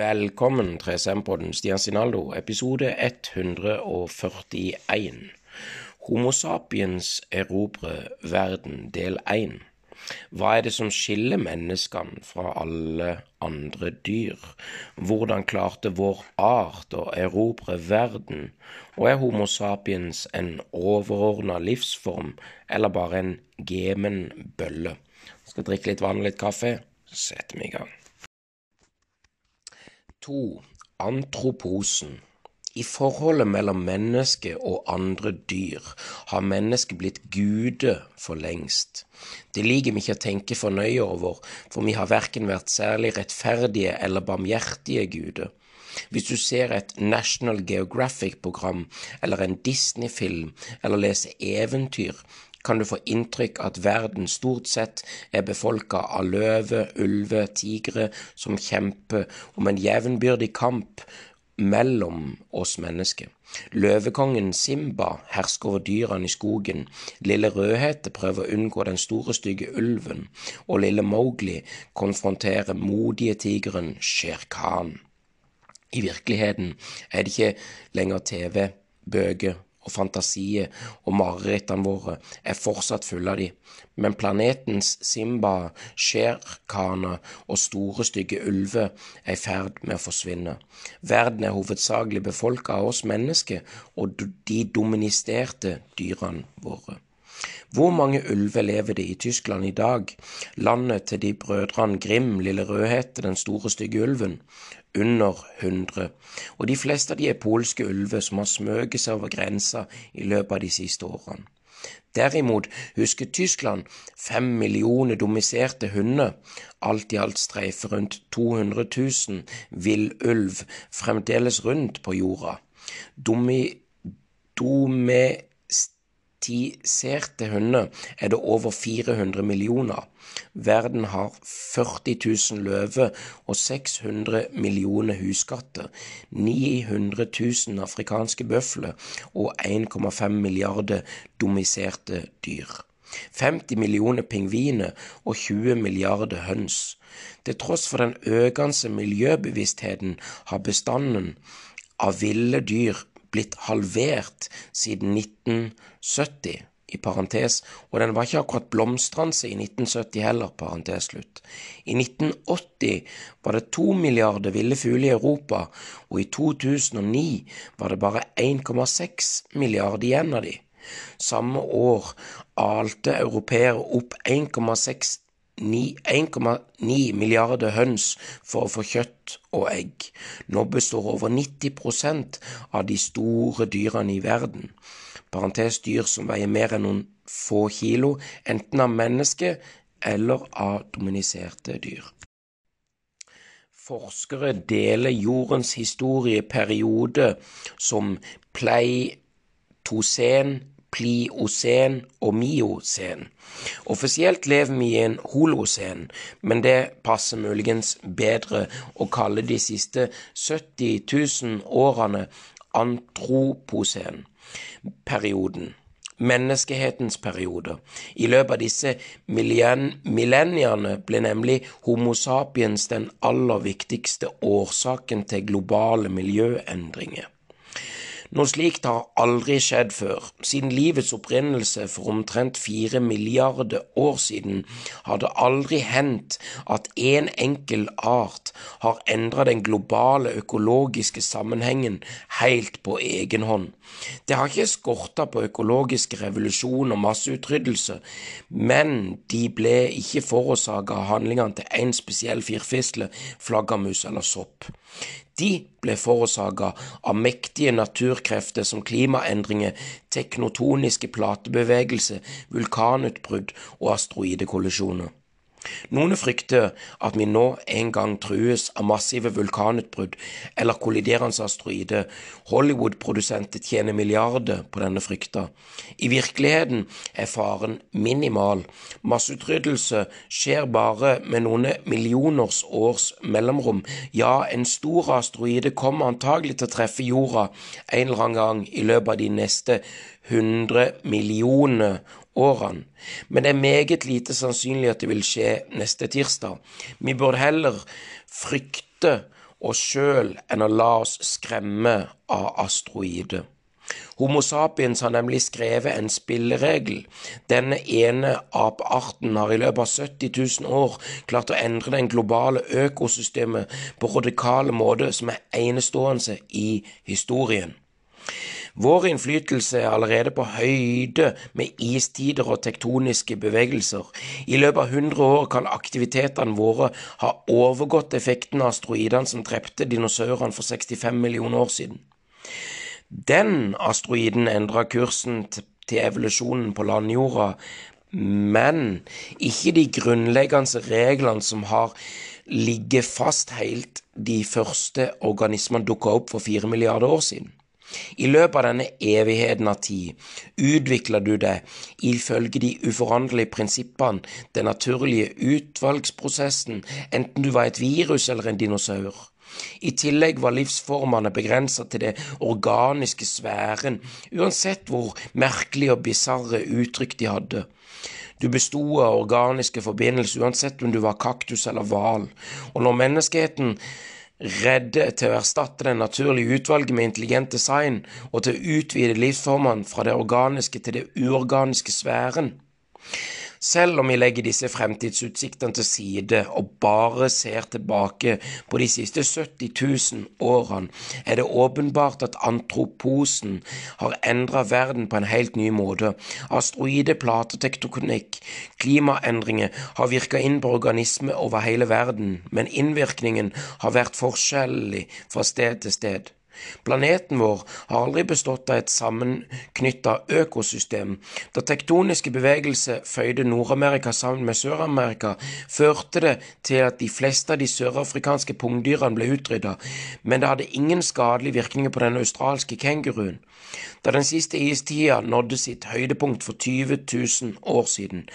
Velkommen til SM-podden Stian Sinaldo, episode 141. Homo sapiens erobrer verden, del 1. Hva er det som skiller menneskene fra alle andre dyr? Hvordan klarte vår art å erobre verden? Og er Homo sapiens en overordna livsform, eller bare en gemen bølle? Skal drikke litt vann og litt kaffe, setter vi i gang. 2. Antroposen I forholdet mellom menneske og andre dyr har mennesket blitt gude for lengst. Det liker vi ikke å tenke for nøye over, for vi har verken vært særlig rettferdige eller barmhjertige guder. Hvis du ser et National Geographic-program eller en Disney-film eller leser eventyr, kan du få inntrykk at verden stort sett er befolka av løver, ulver, tigre som kjemper om en jevnbyrdig kamp mellom oss mennesker. Løvekongen Simba hersker over dyrene i skogen, lille Rødhette prøver å unngå den store, stygge ulven, og lille Mowgli konfronterer modige tigeren Shere Khan. I virkeligheten er det ikke lenger TV, bøker og fantasier og marerittene våre er fortsatt fulle av de, men planetens Simba, Sherkana og store, stygge ulver er i ferd med å forsvinne. Verden er hovedsakelig befolka av oss mennesker og de doministerte dyrene våre. Hvor mange ulver lever det i Tyskland i dag, landet til de brødrene Grim, Lille Rødhette, den store stygge ulven? Under 100, og de fleste av de er polske ulver som har smøget seg over grensa i løpet av de siste årene. Derimot husker Tyskland fem millioner domiserte hunder, alt i alt streifer rundt 200 000 villulv fremdeles rundt på jorda. Domi, domestiserte hunder er det over 400 millioner. Verden har 40 000 løver og 600 millioner huskatter, 900 000 afrikanske bøfler og 1,5 milliarder domiserte dyr. 50 millioner pingviner og 20 milliarder høns. Til tross for den økende miljøbevisstheten har bestanden av ville dyr blitt halvert siden 1970 i parentes, og den var ikke akkurat blomstrende i 1970 heller, parentes slutt. I 1980 var det to milliarder ville fugler i Europa, og i 2009 var det bare 1,6 milliarder igjen av de. Samme år alte europeere opp 1,6 1,9 milliarder høns for å få kjøtt og egg. Nå består over 90% av de store dyrene i verden parentes dyr som veier mer enn noen få kilo, enten av menneske eller av dominiserte dyr. Forskere deler jordens historieperiode som pleitosen, pliocen og miocen. Offisielt lever vi i en holocen, men det passer muligens bedre å kalle de siste 70 000 årene antroposen-perioden. menneskehetens periode. I løpet av disse millenniene ble nemlig Homo sapiens den aller viktigste årsaken til globale miljøendringer. Noe slikt har aldri skjedd før. Siden livets opprinnelse for omtrent fire milliarder år siden har det aldri hendt at én en enkel art har endra den globale økologiske sammenhengen helt på egen hånd. Det har ikke skorta på økologisk revolusjon og masseutryddelse, men de ble ikke forårsaka av handlingene til én spesiell firfisle, flaggermus eller sopp. De ble forårsaka av mektige naturkrefter som klimaendringer, teknotoniske platebevegelser, vulkanutbrudd og asteroidekollisjoner. Noen frykter at vi nå en gang trues av massive vulkanutbrudd eller kolliderende asteroider. Hollywood-produsenter tjener milliarder på denne frykta. I virkeligheten er faren minimal. Masseutryddelse skjer bare med noen millioners års mellomrom. Ja, en stor asteroide kommer antagelig til å treffe jorda en eller annen gang i løpet av de neste 100 millioner årene, men det er meget lite sannsynlig at det vil skje neste tirsdag. Vi burde heller frykte oss sjøl enn å la oss skremme av asteroider. Homo sapiens har nemlig skrevet en spilleregel. Denne ene apearten har i løpet av 70 000 år klart å endre den globale økosystemet på radikale måter som er enestående i historien. Vår innflytelse er allerede på høyde med istider og tektoniske bevegelser. I løpet av 100 år kan aktivitetene våre ha overgått effekten av asteroidene som drepte dinosaurene for 65 millioner år siden. Den asteroiden endra kursen til evolusjonen på landjorda, men ikke de grunnleggende reglene som har ligget fast helt de første organismene dukka opp for fire milliarder år siden. I løpet av denne evigheten av tid utvikler du deg ifølge de uforanderlige prinsippene, den naturlige utvalgsprosessen, enten du var et virus eller en dinosaur. I tillegg var livsformene begrenset til det organiske sfæren, uansett hvor merkelige og bisarre uttrykk de hadde. Du besto av organiske forbindelser uansett om du var kaktus eller hval, og når menneskeheten redde til å erstatte det naturlige utvalget med intelligent design og til å utvide livsformene fra det organiske til det uorganiske sfæren, selv om vi legger disse fremtidsutsiktene til side og bare ser tilbake på de siste 70 000 årene, er det åpenbart at antroposen har endret verden på en helt ny måte. Asteroide, platetektonikk, klimaendringer har virket inn på organismer over hele verden, men innvirkningen har vært forskjellig fra sted til sted. Planeten vår har aldri bestått av et sammenknytta økosystem. Da tektoniske bevegelser føyde Nord-Amerika sammen med Sør-Amerika, førte det til at de fleste av de sørafrikanske pungdyrene ble utrydda, men det hadde ingen skadelige virkninger på den australske kenguruen. Da den siste istida nådde sitt høydepunkt for 20 000 år siden,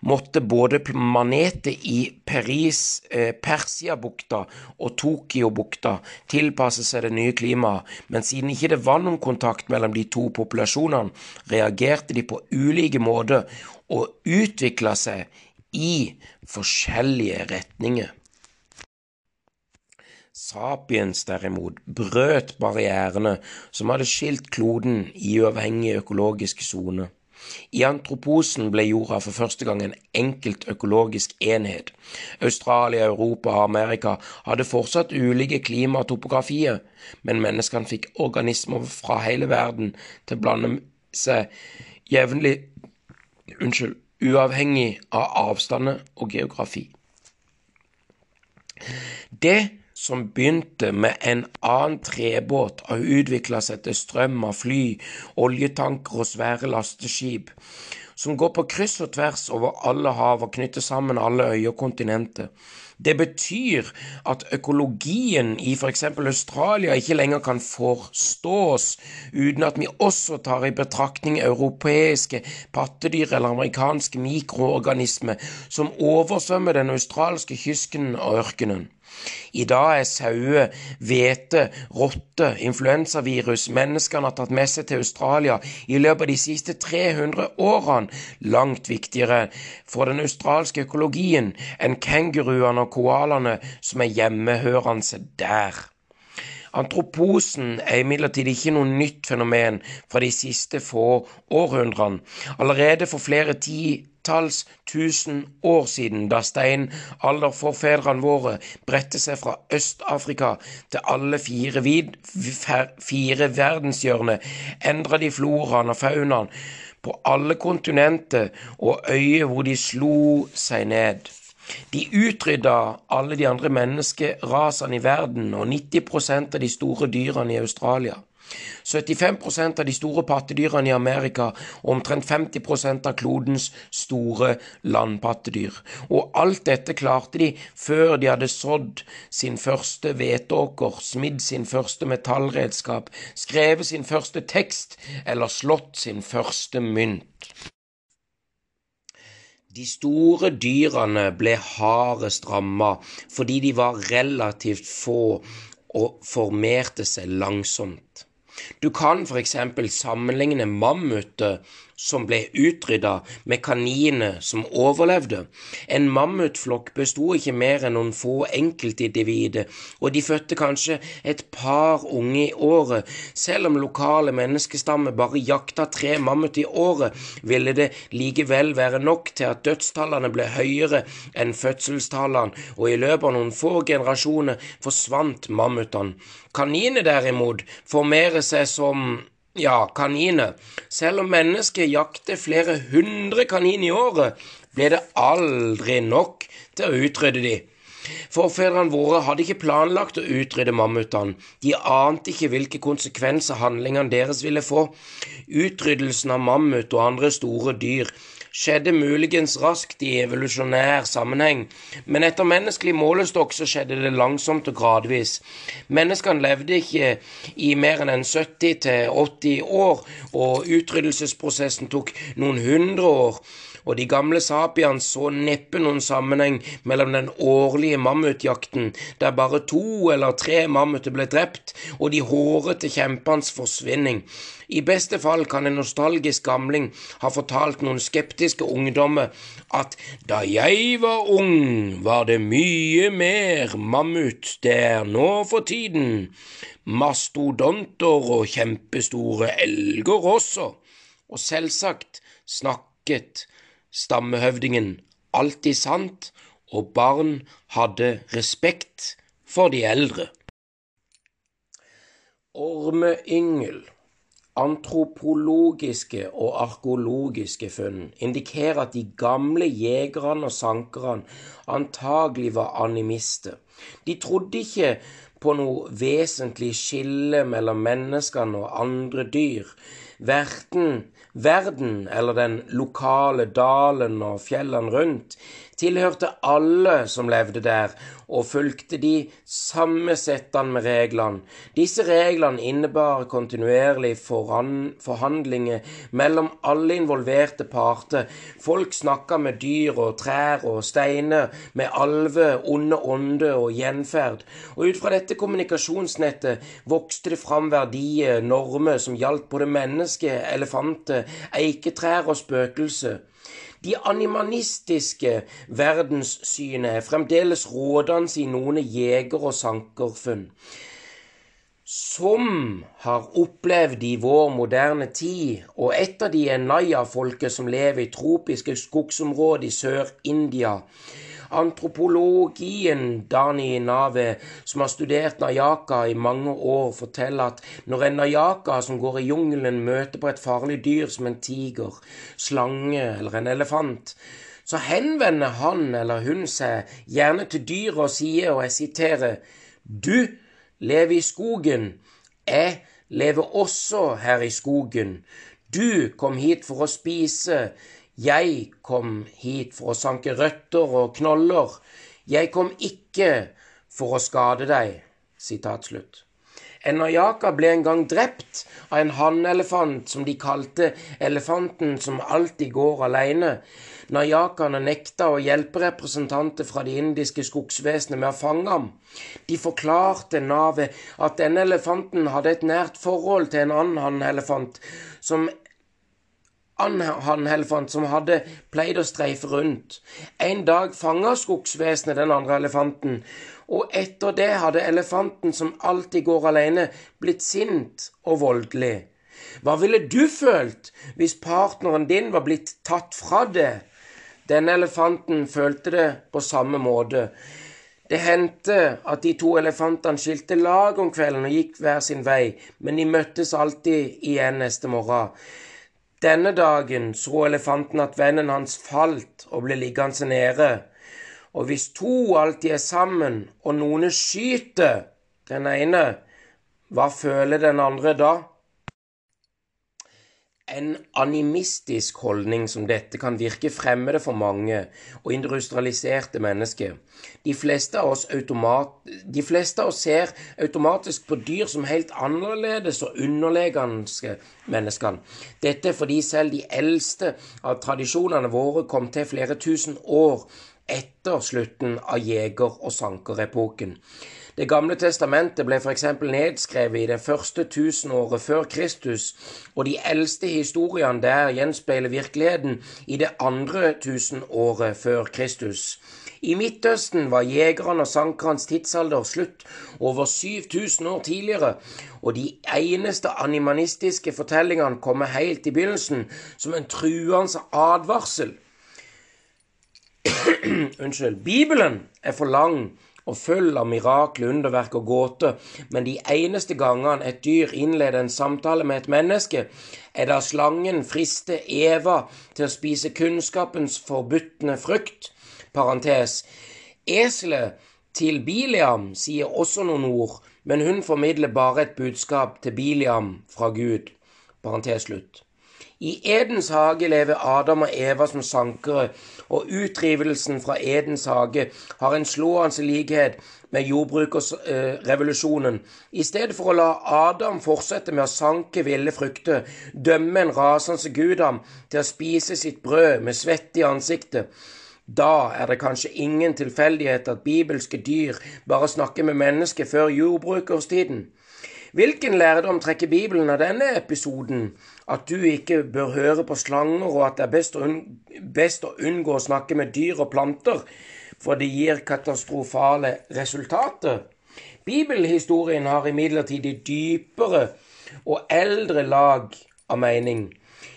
måtte både manetet i Paris, eh, Persiabukta og Tokyobukta tilpasse seg det nye klimaet, men siden ikke det var noen kontakt mellom de to populasjonene, reagerte de på ulike måter og utvikla seg i forskjellige retninger. Sapiens derimot brøt barrierene som hadde skilt kloden i uavhengige økologiske soner. I antroposen ble jorda for første gang en enkelt økologisk enhet. Australia, Europa og Amerika hadde fortsatt ulike klima og topografier, men menneskene fikk organismer fra hele verden til å blande seg jevnlig unnskyld, uavhengig av avstander og geografi. Det som begynte med en annen trebåt, har utvikla seg til strøm av fly, oljetanker og svære lasteskip, som går på kryss og tvers over alle hav og knytter sammen alle øyer og kontinenter. Det betyr at økologien i f.eks. Australia ikke lenger kan forstås uten at vi også tar i betraktning europeiske pattedyr eller amerikanske mikroorganismer som oversvømmer den australske kysken og ørkenen. I dag er sauer, hvete, rotte, influensavirus menneskene har tatt med seg til Australia i løpet av de siste 300 årene, langt viktigere for den australske økologien enn kenguruene og koalaene som er hjemmehørende der. Antroposen er imidlertid ikke noe nytt fenomen fra de siste få århundrene. Allerede for flere ti titalls tusen år siden, da steinalderforfedrene våre bredte seg fra Øst-Afrika til alle fire, vid, fire verdenshjørner, endra de floraen og faunaen på alle kontinenter og øyer hvor de slo seg ned. De utrydda alle de andre menneskerasene i verden og 90% av de store dyrene i Australia. 75% av de store pattedyrene i Amerika og omtrent 50 av klodens store landpattedyr. Og alt dette klarte de før de hadde sådd sin første hveteåker, smidd sin første metallredskap, skrevet sin første tekst eller slått sin første mynt. De store dyrene ble hardest ramma fordi de var relativt få og formerte seg langsomt. Du kan f.eks. sammenligne mammuter som ble utrydda, med kaniner som overlevde. En mammutflokk besto ikke mer enn noen få enkeltindivider, og de fødte kanskje et par unge i året. Selv om lokale menneskestammer bare jakta tre mammut i året, ville det likevel være nok til at dødstallene ble høyere enn fødselstallene, og i løpet av noen få generasjoner forsvant mammutene. Kaniner derimot formerer seg som ja, kaniner. Selv om mennesket jakter flere hundre kaniner i året, ble det aldri nok til å utrydde de. Forfedrene våre hadde ikke planlagt å utrydde mammutene. De ante ikke hvilke konsekvenser handlingene deres ville få. Utryddelsen av mammut og andre store dyr skjedde muligens raskt i evolusjonær sammenheng, men etter menneskelig målestokk så skjedde det langsomt og gradvis. Menneskene levde ikke i mer enn 70 til 80 år, og utryddelsesprosessen tok noen hundre år og de gamle sapiene så neppe noen sammenheng mellom den årlige mammutjakten, der bare to eller tre mammuter ble drept, og de hårete kjempenes forsvinning. I beste fall kan en nostalgisk gamling ha fortalt noen skeptiske ungdommer at da jeg var ung, var det mye mer mammut der nå for tiden. Mastodonter og kjempestore elger også. Og selvsagt snakket stammehøvdingen alltid sant, og barn hadde respekt for de eldre. Ormeyngel Antropologiske og arkeologiske funn indikerer at de gamle jegerne og sankerne antagelig var animister. De trodde ikke på noe vesentlig skille mellom menneskene og andre dyr. Verten, verden, eller den lokale dalen og fjellene rundt, tilhørte alle som levde der, og fulgte de samme settene med reglene. Disse reglene innebar kontinuerlig forhandlinger mellom alle involverte parter. Folk snakka med dyr og trær og steiner, med alver, onde ånder og gjenferd. Og ut fra dette kommunikasjonsnettet vokste det fram verdier, normer, som gjaldt både mennesker, elefanter, eiketrær og spøkelser. De animanistiske verdenssynet er fremdeles rådende i noen jeger- og sankerfunn, som har opplevd i vår moderne tid, og et av de er naya-folket som lever i tropiske skogsområder i Sør-India Antropologien Dani Nave, som har studert Nayaka i mange år, forteller at når en Nayaka som går i jungelen, møter på et farlig dyr som en tiger, slange eller en elefant, så henvender han eller hun seg gjerne til dyret og sier, og jeg siterer, Du lever i skogen. Jeg lever også her i skogen. Du kom hit for å spise. Jeg kom hit for å sanke røtter og knoller. Jeg kom ikke for å skade deg. Sitat slutt. Ble en gang drept av en hannelefant som de kalte elefanten som alltid går alene. Nayakaene nekta å hjelpe representanter fra det indiske skogsvesenet med å fange ham. De forklarte navet at denne elefanten hadde et nært forhold til en annen hannelefant som hannelefant som hadde pleid å streife rundt. En dag fanga skogsvesenet den andre elefanten, og etter det hadde elefanten, som alltid går alene, blitt sint og voldelig. Hva ville du følt hvis partneren din var blitt tatt fra deg? Denne elefanten følte det på samme måte. Det hendte at de to elefantene skilte lag om kvelden og gikk hver sin vei, men de møttes alltid igjen neste morgen. Denne dagen så elefanten at vennen hans falt og ble liggende nede. Og hvis to alltid er sammen, og noen skyter den ene, hva føler den andre da? En animistisk holdning som dette kan virke fremmede for mange og industrialiserte mennesker. De fleste automat, de fleste av oss ser automatisk på dyr som helt annerledes og underlegne menneskene. Dette er fordi selv de eldste av tradisjonene våre kom til flere tusen år etter slutten av jeger- og sankerepoken. Det gamle testamentet ble f.eks. nedskrevet i det første tusenåret før Kristus, og de eldste historiene der gjenspeiler virkeligheten i det andre tusenåret før Kristus. I Midtøsten var jegerne og sankernes tidsalder slutt over 7000 år tidligere, og de eneste animanistiske fortellingene kommer helt i begynnelsen som en truende advarsel. Unnskyld. Bibelen er for lang og full av mirakler, underverk og gåter, men de eneste gangene et dyr innleder en samtale med et menneske, er da slangen frister Eva til å spise kunnskapens forbudne frukt. Parentes. Eselet til Biliam sier også noen ord, men hun formidler bare et budskap til Biliam fra Gud. Parentes slutt. I Edens hage lever Adam og Eva som sankere, og utrivelsen fra Edens hage har en slående likhet med jordbrukersrevolusjonen. I stedet for å la Adam fortsette med å sanke ville frukter, dømme en rasende gudam til å spise sitt brød med svett i ansiktet. Da er det kanskje ingen tilfeldighet at bibelske dyr bare snakker med mennesker før jordbrukerstiden. Hvilken lærdom trekker Bibelen av denne episoden? At du ikke bør høre på slanger, og at det er best å, unngå å snakke med dyr og planter, for det gir katastrofale resultater? Bibelhistorien har imidlertid dypere og eldre lag av mening.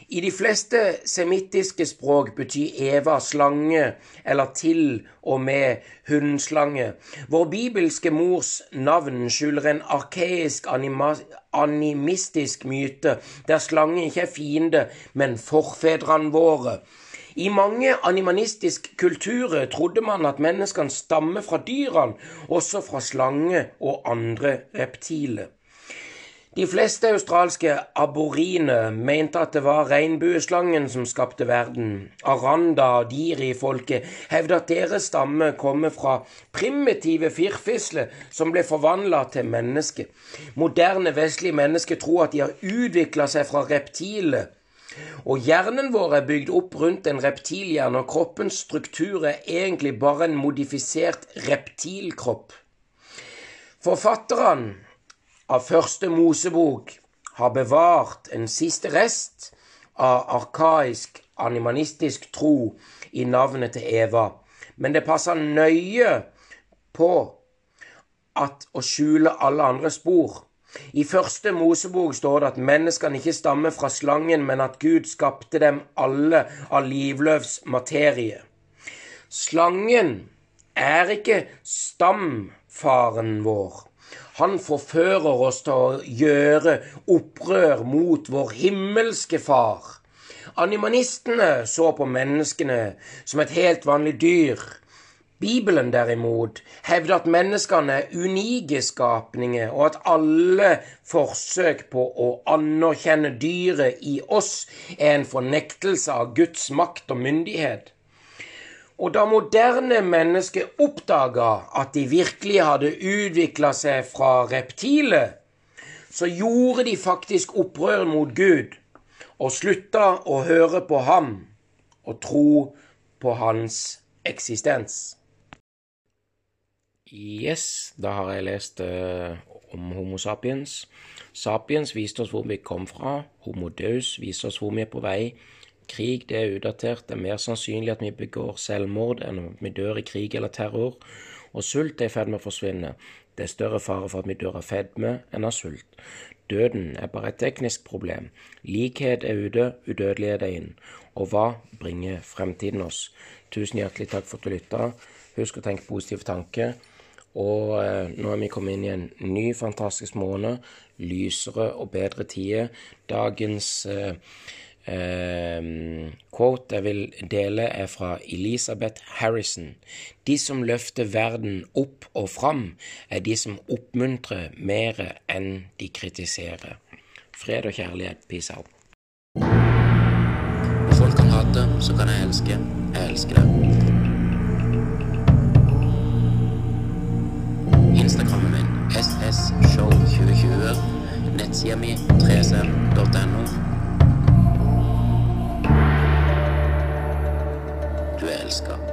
I de fleste semittiske språk betyr Eva slange, eller til og med hundslange. Vår bibelske mors navn skjuler en arkeisk animistisk myte, der slangen ikke er fiende, men forfedrene våre. I mange animanistiske kulturer trodde man at menneskene stammer fra dyrene, også fra slange og andre reptiler. De fleste australske aborine mente at det var regnbueslangen som skapte verden. Aranda og diri-folket hevder at deres stamme kommer fra primitive firfisler som ble forvandla til mennesker. Moderne vestlige mennesker tror at de har utvikla seg fra reptiler. Og hjernen vår er bygd opp rundt en reptilhjerne, og kroppens struktur er egentlig bare en modifisert reptilkropp. Forfatterne av Første Mosebok har bevart en siste rest av arkaisk animanistisk tro i navnet til Eva, men det passer nøye på at å skjule alle andre spor. I første Mosebok står det at menneskene ikke stammer fra slangen, men at Gud skapte dem alle av livløvs materie. Slangen er ikke stamfaren vår. Han forfører oss til å gjøre opprør mot vår himmelske Far. Animanistene så på menneskene som et helt vanlig dyr. Bibelen derimot hevder at menneskene er unike skapninger, og at alle forsøk på å anerkjenne dyret i oss er en fornektelse av Guds makt og myndighet. Og da moderne mennesker oppdaga at de virkelig hadde utvikla seg fra reptiler, så gjorde de faktisk opprør mot Gud og slutta å høre på ham og tro på hans eksistens. Yes, da har jeg lest uh, om Homo sapiens. Sapiens viste oss hvor vi kom fra. Homo deus viste oss hvor vi er på vei. Krig det er utdatert. Det er mer sannsynlig at vi begår selvmord enn at vi dør i krig eller terror. Og sult er i ferd med å forsvinne. Det er større fare for at vi dør av fedme enn av sult. Døden er bare et teknisk problem. Likhet er ute, udødelighet er inn. Og hva bringer fremtiden oss? Tusen hjertelig takk for at du lytta. Husk å tenke positive tanker. Og eh, nå er vi kommet inn i en ny, fantastisk måned. Lysere og bedre tider. Dagens eh, quote jeg vil dele, er fra Elisabeth Harrison. De som løfter verden opp og fram, er de som oppmuntrer mer enn de kritiserer. Fred og kjærlighet. Peace out. Folk kan hate, så kan jeg elske. Jeg elsker det. Instagrammen min ssshow2020. Nettsida mi 3cm.no. Du er elska.